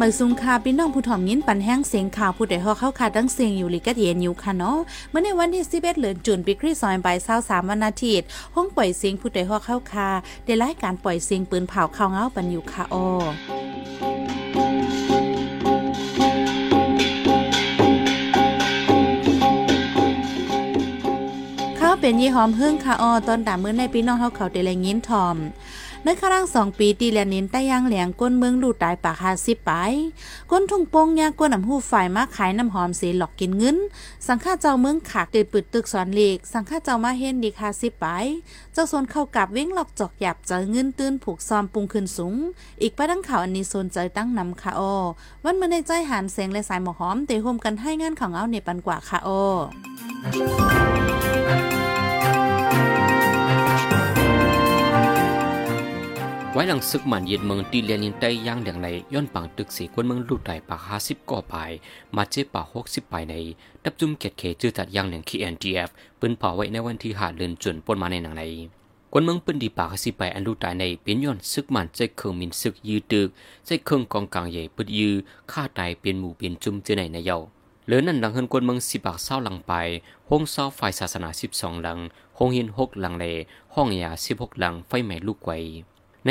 เมื่อซุงคาพี่น้องผู้ถ่อมยินปันแห้งเสียงข่าวผู้ใดฮอเข้าคาดังเสียงอยู่ลิกัดเย็นอยู่ค่ะเนาะเมื่อในวันที่11เดือนจุนปีคริสต์ศักราช23วันอาทิตย์ห้องปล่อยเสียงผู้ใดฮอเข้าคาได้รายการปล่อยเสียงปืนเผาข่าวเงาปันอยู่ค่ะอ้อเป็นยี่หอมเฮิ่งค่ะออตอนด่ามื้อในพี่น้องเฮาเขาได้แลยินทอม ในครั้งสองปีตีแลนินใต้ยางเหลียงก้นเมืองดูตายปากหาสิไปก้นทุ่งโป่งยาก้นน้ำหูฝ่ายมาขายน้ำหอมสีหลอกกินเงิน สังฆาเจ้าเมืองขากตืดปึดตึกสอนเหล็กสังฆาเจ้ามาเห็นดีคาสิไป เจ้าโซนเข้ากับเวิ่งหลอกจอกหยับเจอเงินตื้นผูกซอมปุงขึ้นสูง อีกไปดังข่าวอันนี้โซนใจตั้งนำค่ะโอวันเมื่อในใจหันเสียงและสายหมอหอมเตะโฮมกันให้งานของเอาในปันกว่าค่ะโอ ว้หลังศึกหมันเย็นเมืองตีเลียนินใต้ย่างเดียงในย้อนปังตึกสีคนเมืองลูกไต่ปากห้าสิบก่อปายมาเจ็บปากหกสิบปายในดับจุ่มเกตเขจื้อตัดย่างเหลียงคีเอ็นจีเอฟปืนเผาไว้ในวันที่หาเลือนจนปนมาในหนังในคนเมืองปืนดีปากสิไปอันลูกไต่ในเป็นย้อนศึกหมันใจเคืองมินศึกยืดตึกใจเคืองกองกลางใหญ่ปึดยือฆ่าตายเป็นหมู่เป็นจุ่มเจอในในเยาเหลือนั่นหลังเฮินกวนเมืองสิบปากเศร้าหลังไปห้องเศร้าฝ่ายศาสนาสิบสองหลังห้องหินหกหลังเลห้องยาสิบหกหลังไฟไหม้ลูกไว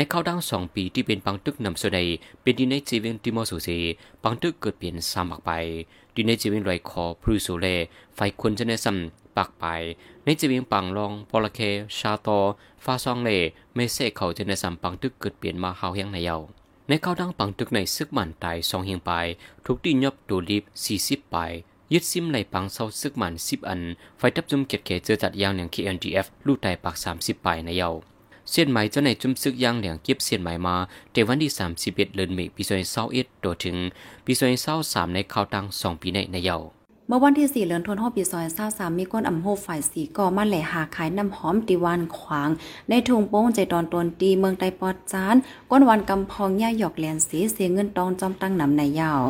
ในข้าวดังสองปีที่เป็นปังตึกนำโซดเป็นดีในจีเวนติมอสูเซปังตึกเกิดเปลี่ยนสามักไปดีในจีเวนลอยคอพรูโซเลไฟคนจะในซัมปักไป ในจีเวนปังลองปอลเค ชาโตฟาซองเลไม่เสกเขาจะในซัมปังตึกเกิดเปลี่ยนมาเฮาเฮียงในเยาในข้าวดังปังตึกในซึกมันตายสองเฮียงไป ทุกที่ยบตูลิบสี่สิบไปยึดซิมไหลปังเศร้าซึกมันสิบอัน ไฟทับจุ่มเก็บเขเจอจัดยางอย่าง KNGF ลูกไตปากสามสิบไปในเยา เส้นไหมเจ้าในจุ่มซึกย่างเหลียงเก็บเส้นไหมมาเดวันที่สามสิบเอ็ดเดือนเมษปีสองพันเศร้าเอ็ดตัวถึงปีสองพันเศร้าสามในข่าวตังสองปีในในเยาเมื่อวันที่สี่เดือนธันวาคมปีซอยเศร้าสามมีก้นอ่ำโฮฝ่ายสีก่อมาแหล่หาขายน้ำหอมตีวันขวาง ในถุงโป้งใจตอนตนตีเมืองไตปอดจาน ก้นวันกำพองย่าหยอกแหลนสีเสียเงินตองจอมตั้งนำในยาว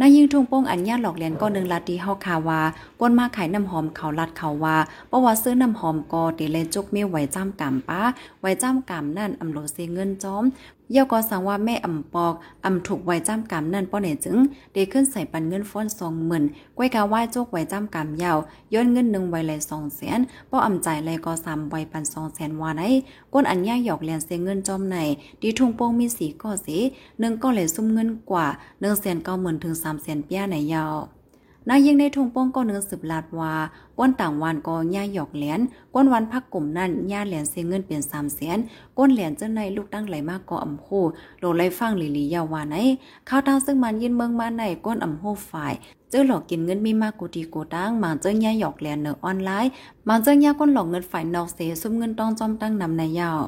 นายยิงทุ่งโป้งอัญญาหลอกเลียนก็หนึ่งลาตีเฮาคาวาก้นมาขายน้ำหอมเขาลัดเขาว่าเพราะว่าซื้อน้ำหอมกอตีเลจุกมีไหวจ้ำกำป้าไหวจ้ำกำนั่นอำโลเซเงินจอม เย่าก็สังว่าแม่อ่ำปอกอ่ำถูกไว้จ้ำกำนั่นป้อเนจึงเดขึ้นใส่ปันเงินฟ้อนสองหมื่นก้วยกาไหว้โจกไว้จ้ำกำยาวย้อนเงินหนึ่งไว้เลยสองแสนป้ออ่ำใจเลยก็สามไว้ปันสองแสนวาไหนก้นอันย่าหยอกเลียนเสียเงินจอมในดีทุ่งโป่งมีสีก็สีหนึ่งก็เลยซุ่มเงินกว่าหนึ่งแสนเก้าหมื่นถึงสามแสนเปี้ยในยาว นายยิงในทงโป้งก็เนื้อสืบลาดว่าก้นต่างวันก็ย่าหยอกเหรียญก้นวันพักกลุ่มนั่นย่าเหรียญเสียเงินเปลี่ยนสามแสนก้นเหรียญเจ้าในลูกตั้งไหลมากก็อ่ำหูโลไลฟังหลีลียาวาไหนข้าวตั้งซึ่งมันยินเมืองมาในก้นอ่ำหูฝ่ายเจ้าหลอกกินเงินมีมากกูดีกูตั้งมังเจ้าย่าหยอกเหรียญเนอออนไลน์มังเจ้าย่าก้นหลอกเงินฝ่ายนอกเสียซุ่มเงินต้องจอมตั้งนำในยาว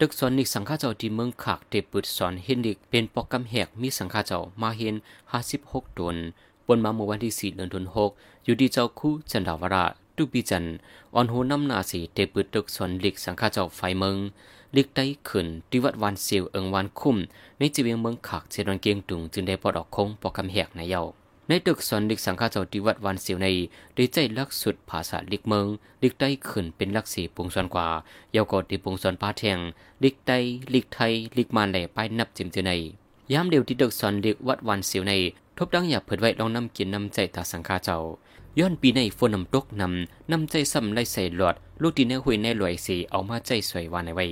ตึกสอนนิกสังฆาเจ้าที่เมืองขากเตปุดสอนเฮนดิกเป็นปอกกำแหกมีสังฆาเจ้ามาเห็นห้าสิบหกตน ปนมาเมื่อวันที่สี่เดือนธันวาคมอยู่ที่เจ้าคู่จันดาวราตุปีจันออนโหน้ำนาสีเตปืดตึกสวนลิกสังฆาเจ้าไฟเมืองลิกได้ขึ้นที่วัดวันเซียวเอิงวันคุ้มในจีเวียงเมืองขักเจดอนเกียงตุงจึงได้ปลดออกคงปอกคำแหกในเยาในตึกสอนลิกสังฆาเจ้าที่วัดวันเซียวในได้ใจลักสุดภาษาลิกเมืองลิกได้ขึ้นเป็นลักสีปงสอนกว่าเยาวกอดีปงสอนป้าแทงลิกได้ลิกไทยลิกมานแหล่ไปนับจิมเจในยามเดียวที่ตึกสอนลิกวัดวันเซียวใน ทบดังอย่าเผิดไว้ลองนำกินนำใจตาสังฆาเจ้า ย้อนปีในฝนนำตกนำนำใจซ้ำไล่ใส่หลอด ลูกดีในหุยในลอยสีเอามาใจสวยวานในไว้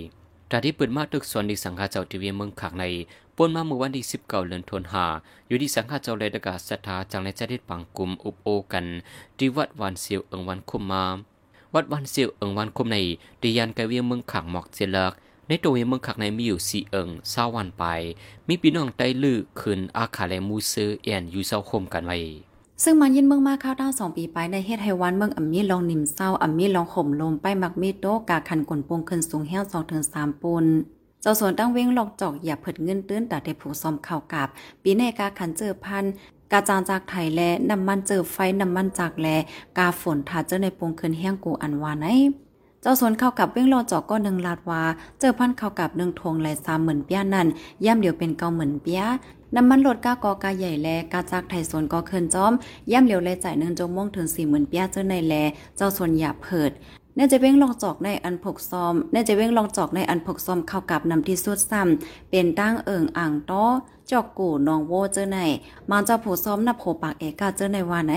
ตาที่เปิดมาตึกส่วนดีสังฆาเจ้าทีวีเมืองขากในปนมาเมื่อวันที่สิบเก้าเดือนธันวาอยู่ที่สังฆาเจ้าเลยดกาศรัทธาจังในใจทิปังกลุ่มอุปโอกันที่วัดวันเสียวเอิงวันคุมมา วัดวันเสียวเอิงวันคุมในดียันกเวียงเมืองขางหมอกเจลัก ในตัวเมืองขักในมีอยู่สี่เอิงเศร้าวันไป มีพี่น้องไต้ลือคืนอาคาเลมูซือแอนอยู่เศร้าคมกันไว้ซึ่งมันยินเมืองมาข้าวด้าสองปีไปในเฮ็ดให้วันเมืองอัมมีลองนิมเศร้าอัมมีลองข่มลมไปมักมีโตกาคันกลปงขึ้นสูงแห้วสองถึงสามปูนเจ้าส่วนตั้งเว้งหลอกจอกอย่าเผิดเงินตื้นแต่ได้ผูซ้อมข่าวกับ ปีในกาขันเจอพันกาจางจากไทยแลน้ำมันเจอไฟน้ำมันจากแลกาฝนถาเจอในปงขึ้นแห้งกูอันวาไน เจ้าสนเข้ากับเว้งรอจอกก็หนึ่งลาดว่า เจอพันเข้ากับหนึ่งทงไหลสามหมื่นเปี้ยนั่นย่ำเดียวเป็นเก้าหมื่นเปี้ยน้ำมันลดก้ากอกาใหญ่แลกาจากไทยสวนก็เคินจอมย่ำเหลียวแลจ่ายหนึ่งจงม่งถึงสี่หมื่นเปี้ยเจ้าในแล เจ้าสวนหยาเผิด แน่จะเว้งลองจอกในอันผกซอมแน่จะเว้งลองจอกในอันผกซอมเข้ากับนำที่สุดซ้ำเป็นตั้งเอิงอ่างต้อจอกกูนองโวเจอไหนมางเจ้าผู้ซ้อมนับโผปากเอกาเจอในว่าไหน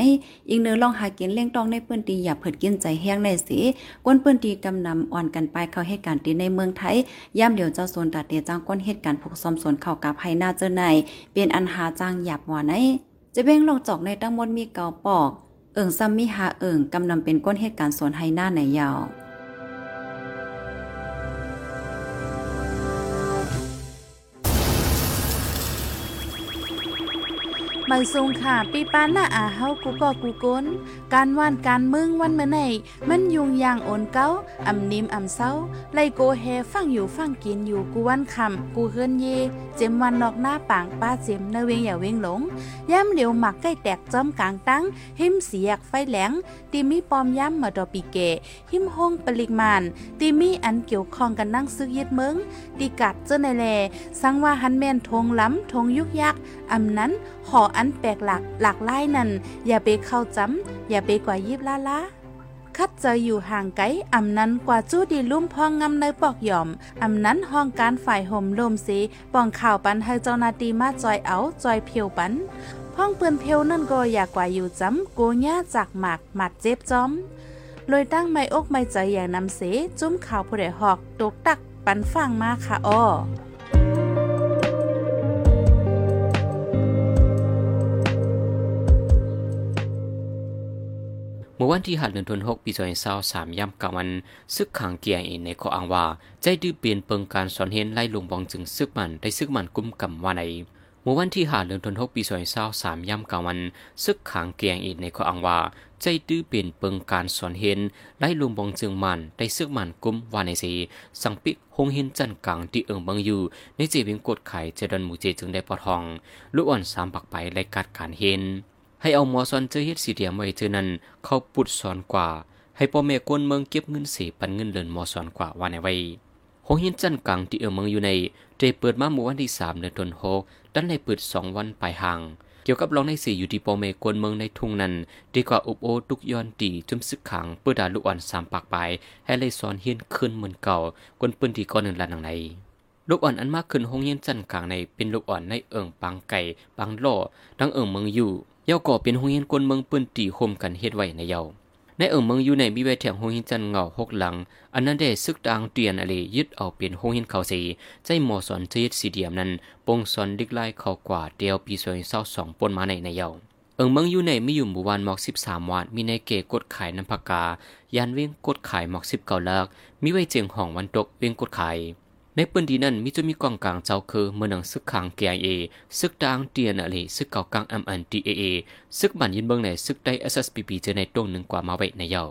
อีกเนื้อลองหากินเลี้ยงตองในปื้นตีอย่าเผิดกินใจแห้งในสิกวนปื้นตีกำนำอ่อนกันไปเข้าเหตุการณ์ตีในเมืองไทยย่ำเดี๋ยวเจ้าส่วนตัดเตียจ้างก้นเหตุการณ์ผกซ้อมสวนเข้ากับให้หน้าเจอไหนเป็นอันหาจ้างหยับว่าไหนจะเว้งลองจอกในตั้งมดมีเกาปอก เอิงซ้ำมิหาเอิงกำนำเป็นก้นเหตุการณ์สวนไฮหน้าในยาว ใบทรงค่ะ ปีปานหน้าอาเฮากูก็กูก้น การว่านการมึงวันเมื่อไหนมันยุงยางโอนเก้าอ่ำนิมอ่ำเศร้าไลโกเฮฟังอยู่ฟังกินอยู่กูวันคำกูเฮือนเย เจมวันนอกหน้าปางป้าเจมเนเวงอย่าเวงหลงย่ำเหลียวหมักใกล้แตกจอมกลางตั้ง หิมเสียกไฟแหลงตีมีปอมย่ำมาดอปีเก หิมห้องปริกมานตีมีอันเกี่ยวข้องกันนั่งซึกยึดเมืองตีกัดเจ้าในแลสังว่าหันแม่นทงล้ำทงยุกยักอำนั้นหออันแปลกหลักหลากหลายนั่นอย่าไปเข้าจำอย่าไปกว่ายิบลาลาคัดเจออยู่ห่างไกลอำนั้นกว่าจู้ดีลุ่มพองงำในปอกหย่อมอำนั้นห้องการฝ่ายห่มลมสีป้องข่าวปันให้เจ้านาที่มาจอยเอาจอยเพียวปันห้องเปืนเพียวนั่นก็อยากกว่าอยู่จ้ำโกญ่าจากหมากหมัดเจ็บจอมลอยตั้งไม่อกไม่ใจอย่างนำเส จุ้มข่าวผู้ใดหอกตกตักปันฟังมาค่ะอ้อ เมื่อวันที่หัดเดือนธันวาคมปี2023ย่ำกลางวันซึกขังเกียร์เองในข้ออ้างว่า ใจดื้อเปลี่ยนเปิงการสอนเห็นไล่ลงบองจึงซึกมันได้ซึกมันกุมกำว่าในเมื่อวันที่หาเดือนธันวาคมปี2023ย่ำกลางวันซึกขังเกียร์เองในข้ออ้างว่าใจดื้อเปลี่ยนเปิงการสอนเห็นไล่ลงบองจึงมันได้ซึกมันกุมว่าในสีสังปิกหงเห็นจันกลางที่เอิงบังอยู่ในเจวิงกดไข่เจดันหมูเจจึงได้ปอทองลูกอ่อนสามปักไปไล่กัดการเห็น ให้เอาหมอสอนเจอเฮ็ดสีเดียมไว้เจอนั้นเขาปุดสอนกว่า ให้พ่อแม่กวนเมืองเก็บเงินเสีปันเงินเดินหมอสอนกว่าว่าในไว้หงหินจันกลางที่เออเมืองอยู่ในเจเปิดมาเมื่วันที่3เดือนธันวาคมดันในเปิด2วันปลายห่างเกี่ยวกับรองในสีอยู่ที่พ่อแม่กวนเมืองในทุ่งนั้น ดีกว่าอุบโอตุกย้อนตีจุมซึกขังเปิดดาลูกอ่อนสามปากไปให้เลยสอนเฮียนขึ้นเหมือนเก่ากวนปืนที่ก่อนหนึ่งลันหนังในลูกอ่อนอันมากขึ้นห้องเย็นจันกลางในเป็นลูกอ่อนในเอิงปังไก่ปังล่อดังเอิงเมืองอยู่ เยาก่อเป็นห้องเย็นกวนเมืองปืนตีโฮมกันเฮ็ดไว้ในเยาในเอิงเมืองอยู่ในมีไว้แถงห้องเย็นจันเงาหกหลัง อันนั้นได้ซึกดางเตียนอะไรยึดเอาเป็นห้องเย็นเขาสีใจหมอสอนเจดสีเดียมนั้นปงสอนดิกไล่เขากว่าเดียวปีซอยเศร้าสองปนมาในในเยาเอิงเมืองอยู่ในมีอยู่หมู่บ้านหมอกสิบสามวัดมีในเกกดขายน้ำผักกายานเว้งกดขายหมอกสิบเก้าเลิกมีไว้เจียงห้องวันตกเว้งกดขาย ในปืนดีนั้นมีจะมีกองกลางเจ้าคือเมืองหนังซึกขังเกียเอซึกดางเตียนอะไรซึกเก่ากลางอัมอันดีเอเอซึกบันยินเบิงในซึกได้ SSPP เจอในตรงหนึ่งกว่ามาไว้ในเยา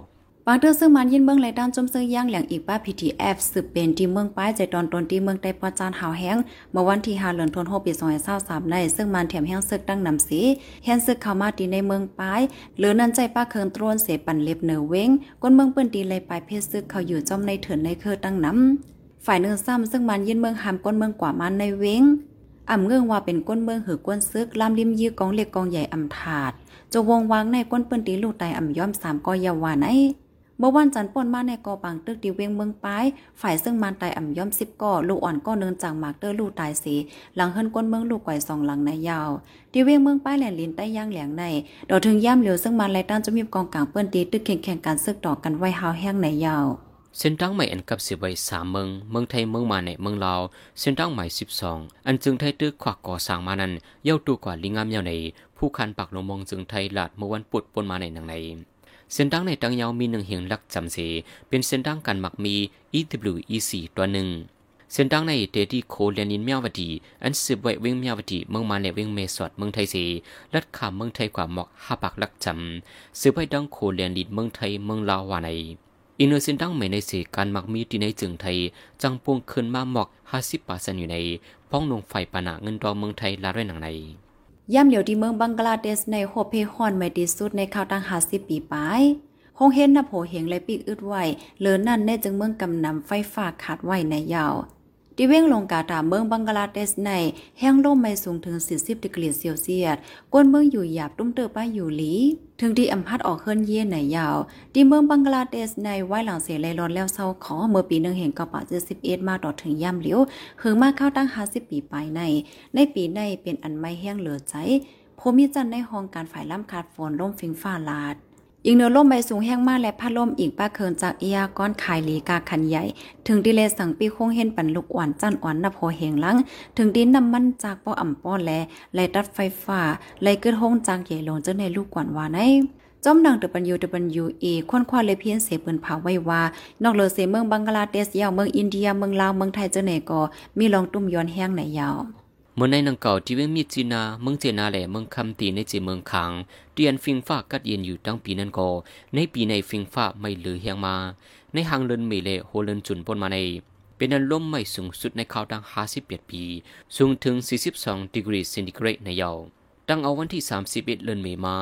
ปางเตอร์ซึ่งมันยินเบื้องไหลด้านจมซื้อย่างเหลียงอีกป้า PTF สืบเป็นที่เมืองป้ายใจตอนตนที่เมืองไต้ปอจานหาวแห้งเมื่อวันที่5เดือนธันวาคมปี2023ในซึ่งมันแถมแห้งซึกดังนำสีแห้งซึกเข้ามาตีในเมืองป้ายหรือนั้นใจป้าเคิงตรวนเสปันเล็บเหนือเว้งก้นเมืองเปิ้นตีเลยปลายเพศซึกเขาอยู่จอมในเถินในเคอตั้งนำ ฝ่ายหนึ่งซ้ำซึ่งมันยินเมืองหามก้นเมืองกว่ามันในเว้งอ่ำเงื่องว่าเป็นก้นเมืองหือก้นซึกลามริมยื้อกองเล็กกองใหญ่อ่ำถาดจะวงวางในก้นเปิ้นตีลูกไตอ่ำย่อมสามก็ยาวาไหนเมื่อวันจันทร์ป่นมาในกอปังตึกดีเวงเมืองป้าย ฝ่ายซึ่งมันตายอ่ำย่อมสิบก่อลูกอ่อนก็เนินจากมากเตอร์ลูกตายสีหลังเฮิรนก้นเมืองลูกไก่สองหลังในยาวดีเวงเมืองป้ายแหลนลินใต้ย่างแหลงในดอกถึงย่ำเหลียวซึ่งมันไล่ต้านจะมีกองกลางเปิ้นตีตึกแข่งแข่งการซึกดอกกันไว้หาวแห้งในยาว เส้นทางใหม่อันกับสิบไว้สามเมือง เมืองไทยเมืองมาในเมืองลาวเส้นทางใหม่สิบสองอันจึงไทยตึกขวักก่อสร้างมานั้นเย้าตูกว่าลิงงามยาวใน ผู้คันปักลงมองจึงไทยหลาดเมื่อวันปุดปนมาในหนังในเส้นทางในตังยาวมีหนึ่งเหียงลักจำเสเป็นเส้นทางการหมักมี EWEC ตัวหนึ่งเส้นทางในเตที่โคเลียนินเมียวดีอันสืบไว้เวงเมียวดีเมืองมาในเวงเมสอดเมืองไทยเสลัดขามเมืองไทยกว่าหมอกห้าปักลักจำสืบไว้ดังโคเลียนินเมืองไทยเมืองลาววาใน อินโนเซนดังไม่ในเสการมักมีที่ในจึงไทย จังปวงขึ้นมาหมอกห้าสิบปาเซนอยู่ในพ้องนงไฟปานาเงินดอเมืองไทยลาด้วยหนังในย่ำเหลียวที่เมืองบังกลาเทศในโฮเพฮอนไม่ดีสุดในข่าวตั้งหาสิปีปลายคงเห็นนับโหเหงและปีกอึดไหวเหลือนั่นแน่จึงเมืองกำนำไฟฟ้าขาดไหวในยาว ในที่เว้งลงกาตาเมืองบังกลาเทศในแห้งลมไม่สูงถึง 40ดีกรีเซลเซียสกวนเมืองอยู่หยาบตุ้มเตอป้าอยู่หลีถึงที่อำพัดออกเคลื่อนเย่ในยาวที่เมืองบังกลาเทศในไว้หลังเสียเลยรอนแล้วเศร้าขอเมื่อปีหนึ่งเห็นกระป๋าเจ็ดสิบเอ็ดมาต่อถึงย่ำเหลียวเฮืองมาเข้าตั้งห้าสิบปีไปใน ในปีในเป็นอันไม่แห้งเหลือใจโพมิจันในห้องการฝ่ายล่ำขาดฝนล่มฟิงฟ้าลาด ยิงเนื้อล่มใบสูงแห้งมากและพัดลมอีกป้าเคินจากเอียก้อนขายหลีกาคันใหญ่ ถึงดิเลสังปีคงเห็นปันลูกอ่อนจันอ่อนนับโหเหงลัง ถึงดินน้ำมันจากป้ออ่ำป้อแลไหลตัดไฟฟ้าไหลเกิดห้องจากใหญ่ลงเจ้าในลูกกวนวาในจอมดังเตปันยูเตปันยูเอควนควาเลยเพียนเสปืนเผาไว้ว่า นอกเลอเสเมืองบังกลาเทศยาวเมืองอินเดียเมืองลาวเมืองไทยเจ้าไหนก็มีลองตุ้มย้อนแห้งไหนยาว เมื่อในนังเก่าที่เวงมีจีนาเมืองเจนาแหล่เมืองคำตีในเจเมืองขังเตียนฟิงฟ้ากัดเย็นอยู่ตั้งปีนั้นก็ในปีในฟิงฟ้าไม่เหลือเฮียงมา ในหางเลินเมเลโฮเลินจุนปนมาใน เป็นอันลมไม่สูงสุดในข่าวดัง58ปี สูงถึง 42ดีกรีเซนติเกรดในเยาตั้งเอาวันที่ 31เดือนเมมา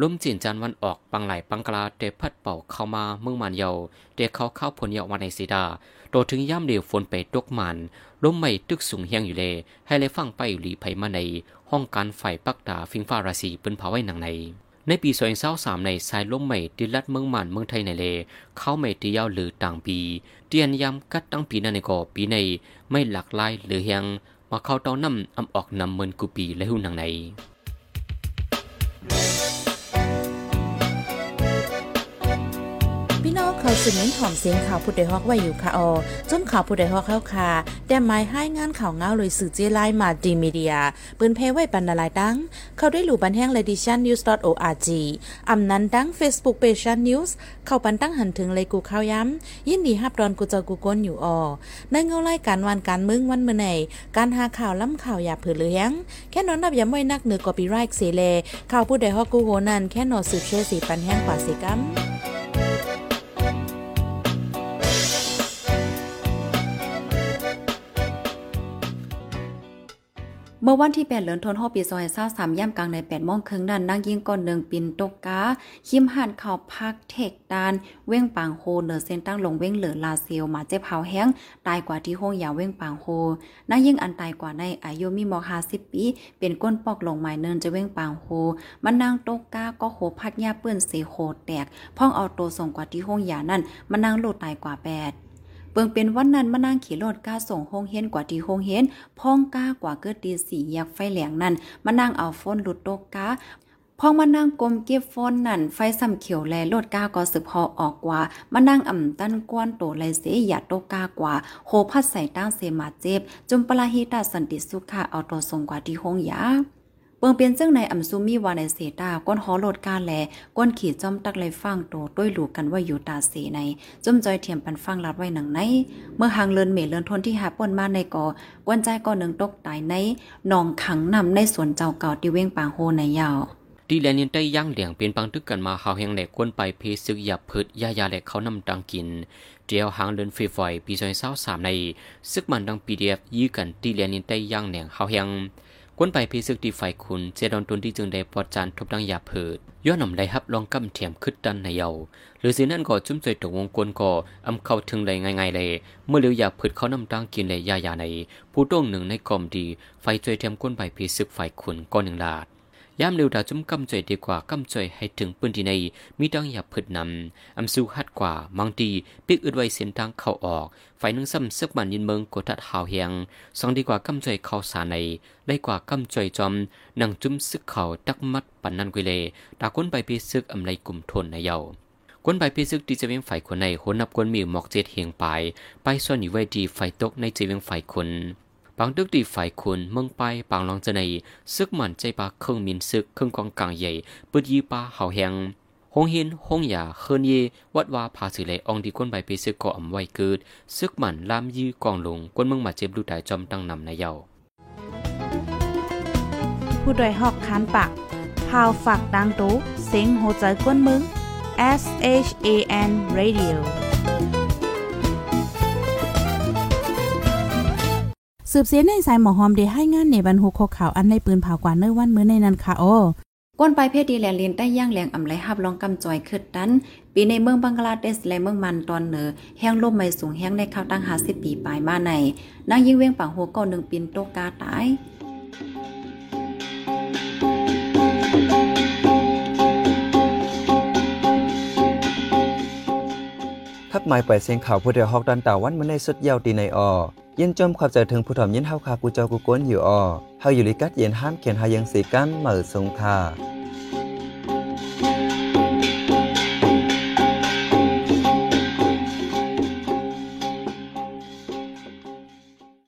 ลมจีนจันวันออกปังไหลปังกลาเตพัดเป่าเข้ามาเมืองมันเยาเตเขาเข้าผลเยาวันในสีดาโตถึงย่ำเดียวฝนไปตกมันลมไม่ตึกสูงเฮียงอยู่เลย ให้เลยฟังไปอยู่ลีไผมาใน ห้องการไฟปักตาฟิงฟ้าราศีเป็นเผาไว้หนังใน ในปีสองเศร้าสามในสายลมใหม่ดิลัดเมืองมันเมืองไทยในเล เข้าไม่ตียาวหรือต่างปีเตียนยำกัดตั้งปีนั้นในก่อปีในไม่หลักลายหรือเฮียงมาเข้าเต้าน้ำอำออกนำเมินกูปีและหุ่นหนังใน สืบเน้นหอมเสียงข่าวผู้ใดฮอกไว้อยู่ค่ะออจนข่าวผู้ใดฮอกเข้าค่ะแต่หมายให้งานข่าวเงาเลยสื่อเจไลมาดีมีเดีย ปืนเพไว้ปันนาลายดัง เข้าได้หลู่บันแห้งเลดิชันนิวส์ .org อำนั้นดัง Facebook p a g e นิวส์เข้าปันตั้งหันถึงเลยกูข้าวย้ำ ยินดีฮับดอนกูเจอกูก้นอยู่ออในเงาไล่การวันการมึงวันเมื่อไหนการหาข่าวล้ำข่าวอย่าเผือเลี้ยงแค่นอนนับย้ำไว้นักเหนือกอปีไรค์เสเลข่าวผู้ใดฮอกกูโหนันแค่นอสืบเชื่อสีปันแห้งกว่าสีกัม มื่อวันที่ 8เดือนธันวาคมปี2023ย่ำกลางใน8โมงครึ่งนั้นนางยิงก่อนหนึ่งปินตกกาคิมหันเข้าพักเทกดาน เว้งปางโฮเนอเส้นตั้งลงเว้งเหลือลาเซียวมาเจ็บเผาแห้ง ตายกว่าที่ห้องยาเว้งปางโฮนางยิงอันตายกว่าในอายุมีม50ปีเป็นก้นปอกลงหมายเนินจะเว้งปางโฮมันนางตกกาก็โหพัดยาเปื้อนเสโคแตก พ่องเอาโตส่งกว่าที่ห้องยานั่นมันนางโลดตายกว่า8 เปิงเป็นวันนั้นมานั่งขี่รถก้าส่งโฮงเฮนกว่าที่โฮงเฮนพ้องก้ากว่าเกิดตีสีอยากไฟแหลงนั่นมานั่งเอาฝนหลุดโตกก้าพองมานั่งกลมเก็บฟอนนั่นไฟซ้ำเขียวแลโลดก้าก็สืบพอออกกว่ามานั่งอ่ำตั้นกวนโตไลเสยหยาโตก้ากว่าโหพัดใส่ตั้งเสมาเจ็บจมปลาฮิตาสันติสุขะเอาตัวทรงกว่าที่ห้องยา เปิงเปลี่ยนซึ่งในอัมซูมีวาในเซตาก้นหอโหลดกาแลก้นขี่จอมตักไลยฟังโตด้วยหลูกันว่าอยู่ตาเสในจมจอยเทียมปันฟังลัดไว้หนังใน เมื่อหางเลินเมเลินทนที่หาป่นมาในก่อกวนใจก่อหนึ่งตกตายในนองขังนำในสวนเจ้าเก่าที่เว้งปางโฮในยาวดีแลนินได้ย่างเหลียงเป็นปังตึกกันมาเฮาแห่งแหลกกวนไปเพซึกหยับพืชยายาแหลกเขานำตังกินเดียวหางเดินฟรีไฟปีซอยเศร้าสามในซึกมันดังปีเดียบยื้อกันดีแลนินได้ย่างเหลียงเฮาแห่ง ควนไปพีซึกดีไฟคุณเจดอนตุนที่จึงได้ปอดจานทบดังยาเพิดย้อนนำได้ฮับลองกำเทียมขึ้นดันในเยาหรือสินั่นก็จุ้มใจตกวงกลก่อำเข้าถึงเลยง่ายๆเลย เมื่อเหลียวยาเพิดเขานำตังกินเลยยายาใน ผู้ต้องหนึ่งในกอมดีไฟจวยเทียมกวนไปพีซึกไฟคุณก้อนหนึ่งลาด ยามเร็วดาจุ้มกำจ่อยดีกว่ากำจ่อยให้ถึงปืนที่ในมีดังหยับพืดนำอำสู้ฮัดกว่าบางทีปิกอึดไว้เส้นทางเข้าออกไฟนึงซ้ำซึกมันยินเมืองกดัดหาวเฮียงสองดีกว่ากำจ่อยเข้าสาในได้กว่ากำจ่อยจอมนังจุ้มซึกเข่าตักมัดปันนันกุเลตาก้นไปปีซึกอำไรกลุ่มทนในเยาก้นใบพิซึกดีเจเวียงไฟคนในคนนับกวนมีหมอกเจ็ดเฮียงไปไปซ่อนอยู่ไว้ดีไฟตกในเจเวงไฟคนบางดึกดีฝ่ายคุณเมืองไปปางลองจะในซึกมันใจปาเคน บางเด็กตีไฟคุณมึงไปบางลองจะไหนซึกมันใจบาเครื่องมีนซึกเครื่องกองกลางใหญ่ปืดยีปาเห่าแหงหงหินหงหยาเฮินเยวัดว่าพาสิเลยองดีก้นใบไปซึกก่ออำไว้เกิดซึกมันลามยีกองลงก้นเมืองมาเจ็บดูตายจอมตั้งนำในเยาผู้ดยหอกคานปากพาวฝากดังตู้เสียงโหใจก้นมึง S H A N Radio สืบเสียในสายหมอหอมเดให้งานในบรรหุกข่าวอันในปืนเผากว่าเนื้อวันเมื่อในนั้นค่ะโอ้ก้นไปเพศดีแลลินได้ย่างแหลงอ่ำไหลหับลองกำจอยขึ้นดัน ปีในเมืองบังกลาเทศและเมืองมันตอนเหนือแห้งลมไม่สูงแห้งในข้าวตั้งหาสิบปีปลายมาในนางยิ่งเวียงปังหัวก่อหนึ่งปินโตกาตายทับหมายไปเสียงข่าวผู้เดียวฮอกดันตาวันมันในสุดยาวตีในออ ยินจมขอบใจถึงผู้ถ่อมยินเฮาคากูเจ้ากูก้นอยู่ออเฮาอยู่ลิกัดเย็นห้ามเขียนหายังสีกันเหมือสงคา